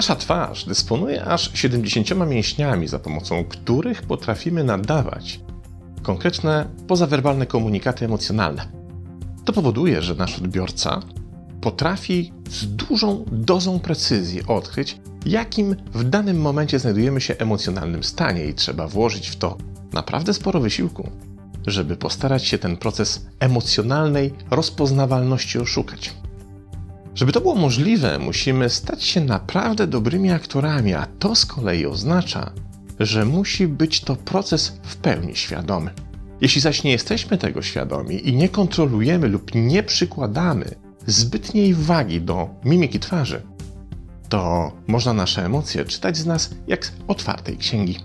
Nasza twarz dysponuje aż 70 mięśniami, za pomocą których potrafimy nadawać konkretne pozawerbalne komunikaty emocjonalne. To powoduje, że nasz odbiorca potrafi z dużą dozą precyzji odkryć, jakim w danym momencie znajdujemy się emocjonalnym stanie i trzeba włożyć w to naprawdę sporo wysiłku, żeby postarać się ten proces emocjonalnej rozpoznawalności oszukać. Żeby to było możliwe, musimy stać się naprawdę dobrymi aktorami, a to z kolei oznacza, że musi być to proces w pełni świadomy. Jeśli zaś nie jesteśmy tego świadomi i nie kontrolujemy lub nie przykładamy zbytniej wagi do mimiki twarzy, to można nasze emocje czytać z nas jak z otwartej księgi.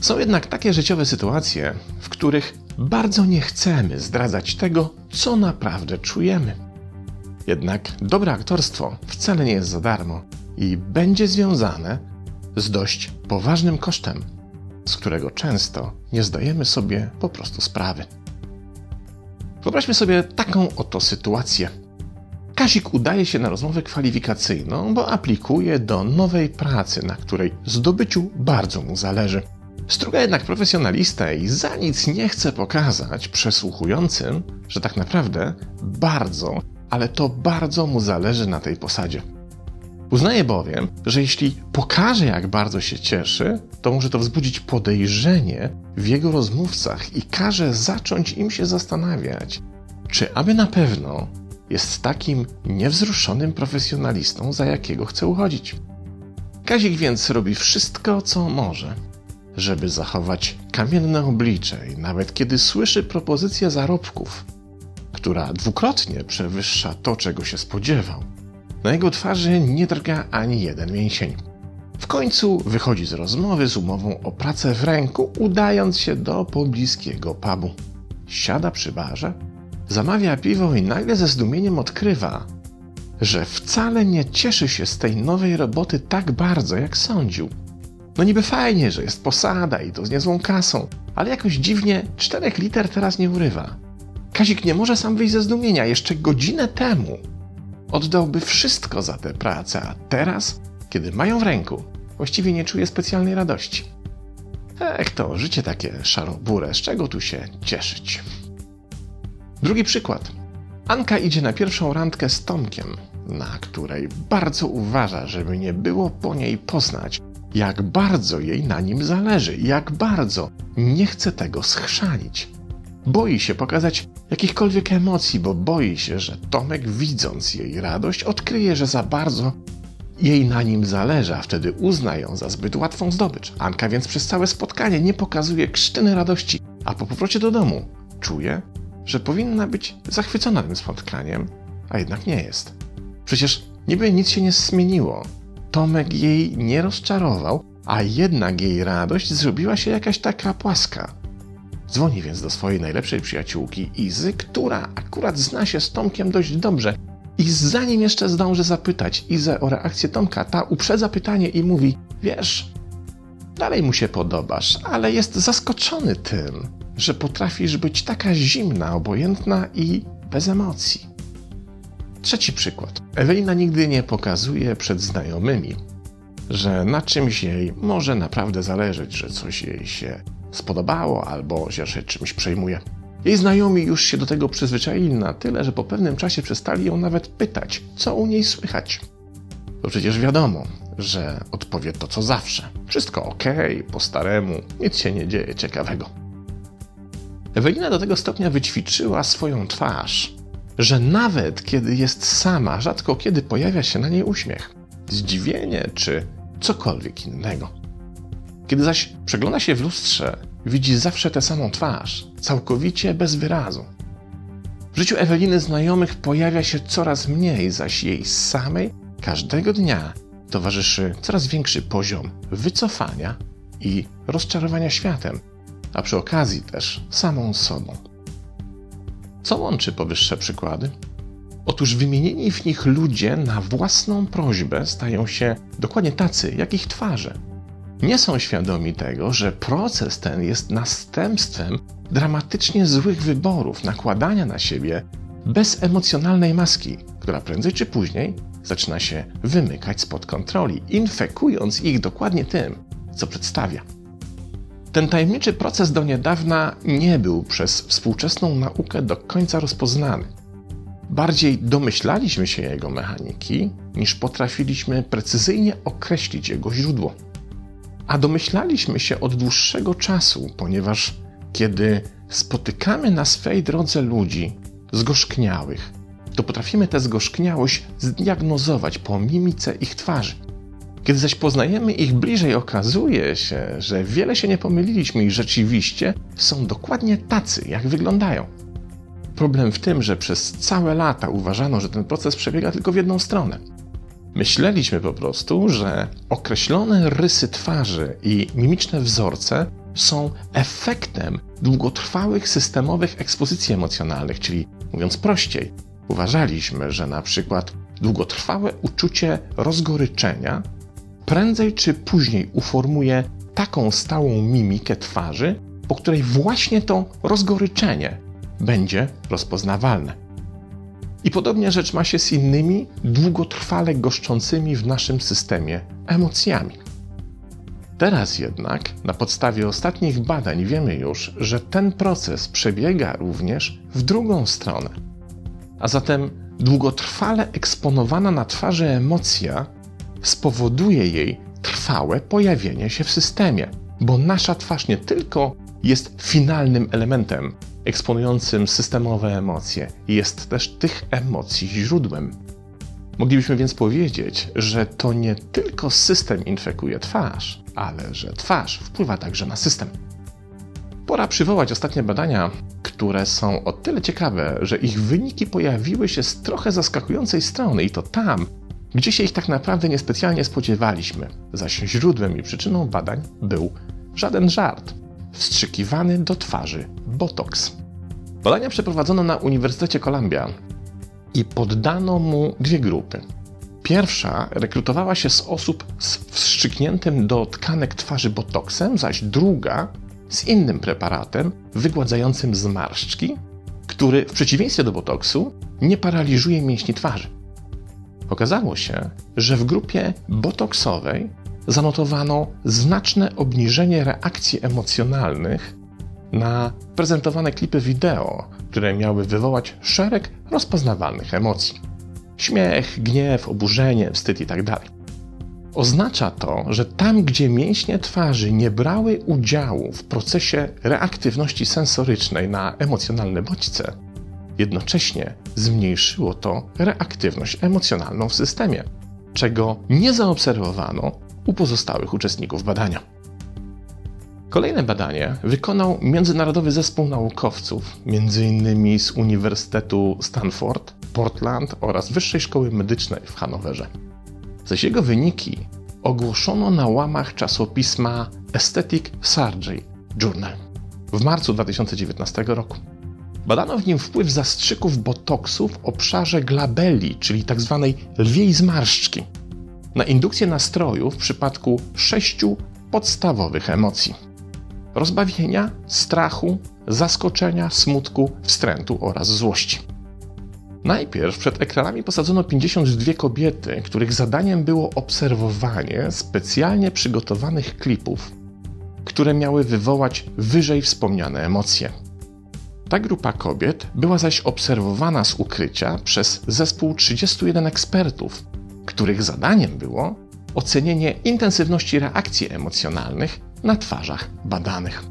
Są jednak takie życiowe sytuacje, w których bardzo nie chcemy zdradzać tego, co naprawdę czujemy. Jednak dobre aktorstwo wcale nie jest za darmo i będzie związane z dość poważnym kosztem, z którego często nie zdajemy sobie po prostu sprawy. Wyobraźmy sobie taką oto sytuację. Kazik udaje się na rozmowę kwalifikacyjną, bo aplikuje do nowej pracy, na której zdobyciu bardzo mu zależy. Struga jednak profesjonalista i za nic nie chce pokazać przesłuchującym, że tak naprawdę bardzo, ale to bardzo mu zależy na tej posadzie. Uznaje bowiem, że jeśli pokaże, jak bardzo się cieszy, to może to wzbudzić podejrzenie w jego rozmówcach i każe zacząć im się zastanawiać, czy aby na pewno jest takim niewzruszonym profesjonalistą, za jakiego chce uchodzić. Kazik więc robi wszystko, co może, żeby zachować kamienne oblicze i nawet kiedy słyszy propozycję zarobków, która dwukrotnie przewyższa to, czego się spodziewał, na jego twarzy nie drga ani jeden mięsień. W końcu wychodzi z rozmowy z umową o pracę w ręku, udając się do pobliskiego pubu. Siada przy barze, zamawia piwo i nagle ze zdumieniem odkrywa, że wcale nie cieszy się z tej nowej roboty tak bardzo, jak sądził. No niby fajnie, że jest posada i to z niezłą kasą, ale jakoś dziwnie czterech liter teraz nie urywa. Kazik nie może sam wyjść ze zdumienia. Jeszcze godzinę temu oddałby wszystko za tę pracę, a teraz, kiedy mają w ręku, właściwie nie czuje specjalnej radości. Ech, to życie takie szarobure, z czego tu się cieszyć? Drugi przykład. Anka idzie na pierwszą randkę z Tomkiem, na której bardzo uważa, żeby nie było po niej poznać, jak bardzo jej na nim zależy, jak bardzo nie chce tego schrzanić. Boi się pokazać jakichkolwiek emocji, bo boi się, że Tomek, widząc jej radość, odkryje, że za bardzo jej na nim zależy, a wtedy uzna ją za zbyt łatwą zdobycz. Anka więc przez całe spotkanie nie pokazuje krztyny radości, a po powrocie do domu czuje, że powinna być zachwycona tym spotkaniem, a jednak nie jest. Przecież niby nic się nie zmieniło. Tomek jej nie rozczarował, a jednak jej radość zrobiła się jakaś taka płaska. Dzwoni więc do swojej najlepszej przyjaciółki Izy, która akurat zna się z Tomkiem dość dobrze. I zanim jeszcze zdąży zapytać Izę o reakcję Tomka, ta uprzedza pytanie i mówi: Wiesz, dalej mu się podobasz, ale jest zaskoczony tym, że potrafisz być taka zimna, obojętna i bez emocji. Trzeci przykład. Ewelina nigdy nie pokazuje przed znajomymi, że na czymś jej może naprawdę zależeć, że coś jej się spodobało albo że czymś przejmuje. Jej znajomi już się do tego przyzwyczaili na tyle, że po pewnym czasie przestali ją nawet pytać, co u niej słychać. To przecież wiadomo, że odpowie to co zawsze. Wszystko ok, po staremu, nic się nie dzieje ciekawego. Ewelina do tego stopnia wyćwiczyła swoją twarz, że nawet kiedy jest sama, rzadko kiedy pojawia się na niej uśmiech, zdziwienie czy cokolwiek innego. Kiedy zaś przegląda się w lustrze, widzi zawsze tę samą twarz, całkowicie bez wyrazu. W życiu Eweliny znajomych pojawia się coraz mniej, zaś jej samej każdego dnia towarzyszy coraz większy poziom wycofania i rozczarowania światem, a przy okazji też samą sobą. Co łączy powyższe przykłady? Otóż wymienieni w nich ludzie na własną prośbę stają się dokładnie tacy, jak ich twarze nie są świadomi tego, że proces ten jest następstwem dramatycznie złych wyborów, nakładania na siebie bezemocjonalnej maski, która prędzej czy później zaczyna się wymykać spod kontroli, infekując ich dokładnie tym, co przedstawia. Ten tajemniczy proces do niedawna nie był przez współczesną naukę do końca rozpoznany. Bardziej domyślaliśmy się jego mechaniki, niż potrafiliśmy precyzyjnie określić jego źródło. A domyślaliśmy się od dłuższego czasu, ponieważ kiedy spotykamy na swej drodze ludzi zgorzkniałych, to potrafimy tę zgorzkniałość zdiagnozować po mimice ich twarzy. Kiedy zaś poznajemy ich bliżej, okazuje się, że wiele się nie pomyliliśmy i rzeczywiście są dokładnie tacy, jak wyglądają. Problem w tym, że przez całe lata uważano, że ten proces przebiega tylko w jedną stronę. Myśleliśmy po prostu, że określone rysy twarzy i mimiczne wzorce są efektem długotrwałych systemowych ekspozycji emocjonalnych, czyli mówiąc prościej, uważaliśmy, że na przykład długotrwałe uczucie rozgoryczenia prędzej czy później uformuje taką stałą mimikę twarzy, po której właśnie to rozgoryczenie będzie rozpoznawalne. I podobnie rzecz ma się z innymi długotrwale goszczącymi w naszym systemie emocjami. Teraz jednak, na podstawie ostatnich badań, wiemy już, że ten proces przebiega również w drugą stronę. A zatem długotrwale eksponowana na twarzy emocja spowoduje jej trwałe pojawienie się w systemie, bo nasza twarz nie tylko jest finalnym elementem eksponującym systemowe emocje, jest też tych emocji źródłem. Moglibyśmy więc powiedzieć, że to nie tylko system infekuje twarz, ale że twarz wpływa także na system. Pora przywołać ostatnie badania, które są o tyle ciekawe, że ich wyniki pojawiły się z trochę zaskakującej strony i to tam, gdzie się ich tak naprawdę niespecjalnie spodziewaliśmy, zaś źródłem i przyczyną badań był żaden żart wstrzykiwany do twarzy botox. Badania przeprowadzono na Uniwersytecie Columbia i poddano mu dwie grupy. Pierwsza rekrutowała się z osób z wstrzykniętym do tkanek twarzy botoksem, zaś druga z innym preparatem wygładzającym zmarszczki, który w przeciwieństwie do botoksu nie paraliżuje mięśni twarzy. Okazało się, że w grupie botoksowej zanotowano znaczne obniżenie reakcji emocjonalnych na prezentowane klipy wideo, które miały wywołać szereg rozpoznawalnych emocji. Śmiech, gniew, oburzenie, wstyd itd. Tak Oznacza to, że tam, gdzie mięśnie twarzy nie brały udziału w procesie reaktywności sensorycznej na emocjonalne bodźce, jednocześnie zmniejszyło to reaktywność emocjonalną w systemie, czego nie zaobserwowano u pozostałych uczestników badania. Kolejne badanie wykonał międzynarodowy zespół naukowców, m.in. z Uniwersytetu Stanford, Portland oraz Wyższej Szkoły Medycznej w Hanowerze. Zaś jego wyniki ogłoszono na łamach czasopisma Aesthetic Surgery Journal w marcu 2019 roku. Badano w nim wpływ zastrzyków botoksu w obszarze glabeli, czyli tzw. Tak lwiej zmarszczki, na indukcję nastroju w przypadku sześciu podstawowych emocji: rozbawienia, strachu, zaskoczenia, smutku, wstrętu oraz złości. Najpierw przed ekranami posadzono 52 kobiety, których zadaniem było obserwowanie specjalnie przygotowanych klipów, które miały wywołać wyżej wspomniane emocje. Ta grupa kobiet była zaś obserwowana z ukrycia przez zespół 31 ekspertów, których zadaniem było ocenienie intensywności reakcji emocjonalnych na twarzach badanych.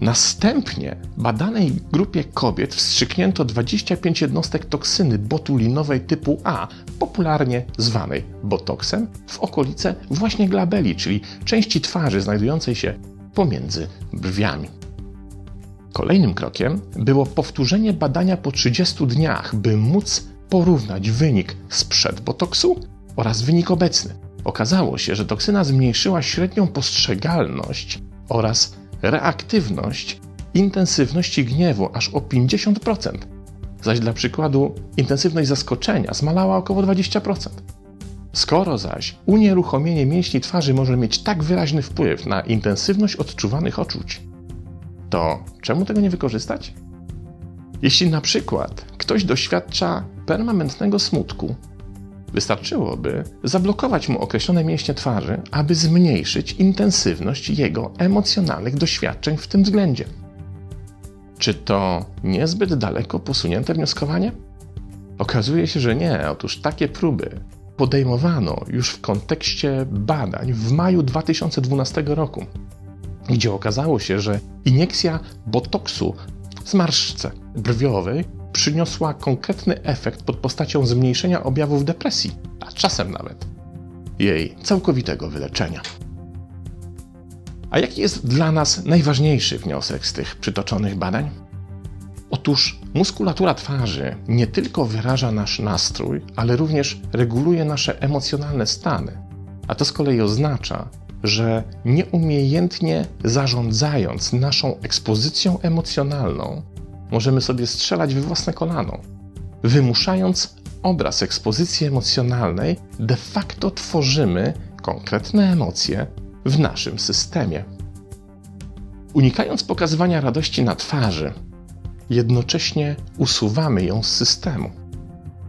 Następnie badanej grupie kobiet wstrzyknięto 25 jednostek toksyny botulinowej typu A, popularnie zwanej botoksem, w okolice właśnie glabeli, czyli części twarzy znajdującej się pomiędzy brwiami. Kolejnym krokiem było powtórzenie badania po 30 dniach, by móc porównać wynik sprzed botoksu oraz wynik obecny. Okazało się, że toksyna zmniejszyła średnią postrzegalność oraz reaktywność intensywności gniewu aż o 50%, zaś dla przykładu intensywność zaskoczenia zmalała około 20%. Skoro zaś unieruchomienie mięśni twarzy może mieć tak wyraźny wpływ na intensywność odczuwanych odczuć, to czemu tego nie wykorzystać? Jeśli na przykład ktoś doświadcza permanentnego smutku, Wystarczyłoby zablokować mu określone mięśnie twarzy, aby zmniejszyć intensywność jego emocjonalnych doświadczeń w tym względzie. Czy to niezbyt daleko posunięte wnioskowanie? Okazuje się, że nie. Otóż takie próby podejmowano już w kontekście badań w maju 2012 roku, gdzie okazało się, że iniekcja botoksu zmarszczce brwiowej przyniosła konkretny efekt pod postacią zmniejszenia objawów depresji, a czasem nawet jej całkowitego wyleczenia. A jaki jest dla nas najważniejszy wniosek z tych przytoczonych badań? Otóż muskulatura twarzy nie tylko wyraża nasz nastrój, ale również reguluje nasze emocjonalne stany. A to z kolei oznacza, że nieumiejętnie zarządzając naszą ekspozycją emocjonalną, możemy sobie strzelać we własne kolano. Wymuszając obraz ekspozycji emocjonalnej, de facto tworzymy konkretne emocje w naszym systemie. Unikając pokazywania radości na twarzy, jednocześnie usuwamy ją z systemu.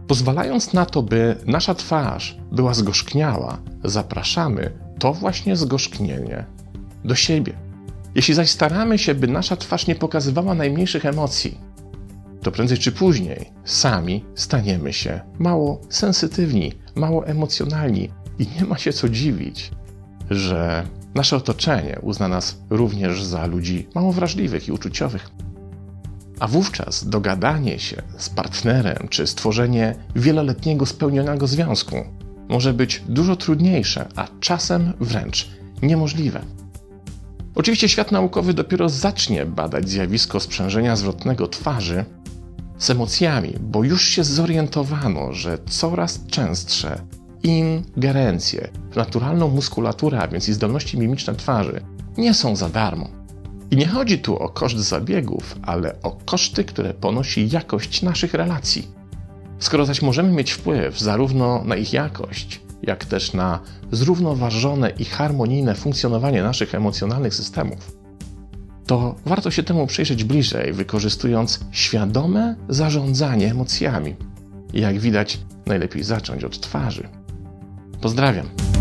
Pozwalając na to, by nasza twarz była zgorzkniała, zapraszamy to właśnie zgorzknienie do siebie. Jeśli zaś staramy się, by nasza twarz nie pokazywała najmniejszych emocji, to prędzej czy później sami staniemy się mało sensytywni, mało emocjonalni i nie ma się co dziwić, że nasze otoczenie uzna nas również za ludzi mało wrażliwych i uczuciowych. A wówczas dogadanie się z partnerem czy stworzenie wieloletniego spełnionego związku może być dużo trudniejsze, a czasem wręcz niemożliwe. Oczywiście świat naukowy dopiero zacznie badać zjawisko sprzężenia zwrotnego twarzy z emocjami, bo już się zorientowano, że coraz częstsze ingerencje w naturalną muskulaturę, a więc i zdolności mimiczne twarzy, nie są za darmo. I nie chodzi tu o koszt zabiegów, ale o koszty, które ponosi jakość naszych relacji. Skoro zaś możemy mieć wpływ zarówno na ich jakość, jak też na zrównoważone i harmonijne funkcjonowanie naszych emocjonalnych systemów, to warto się temu przyjrzeć bliżej, wykorzystując świadome zarządzanie emocjami. Jak widać, najlepiej zacząć od twarzy. Pozdrawiam.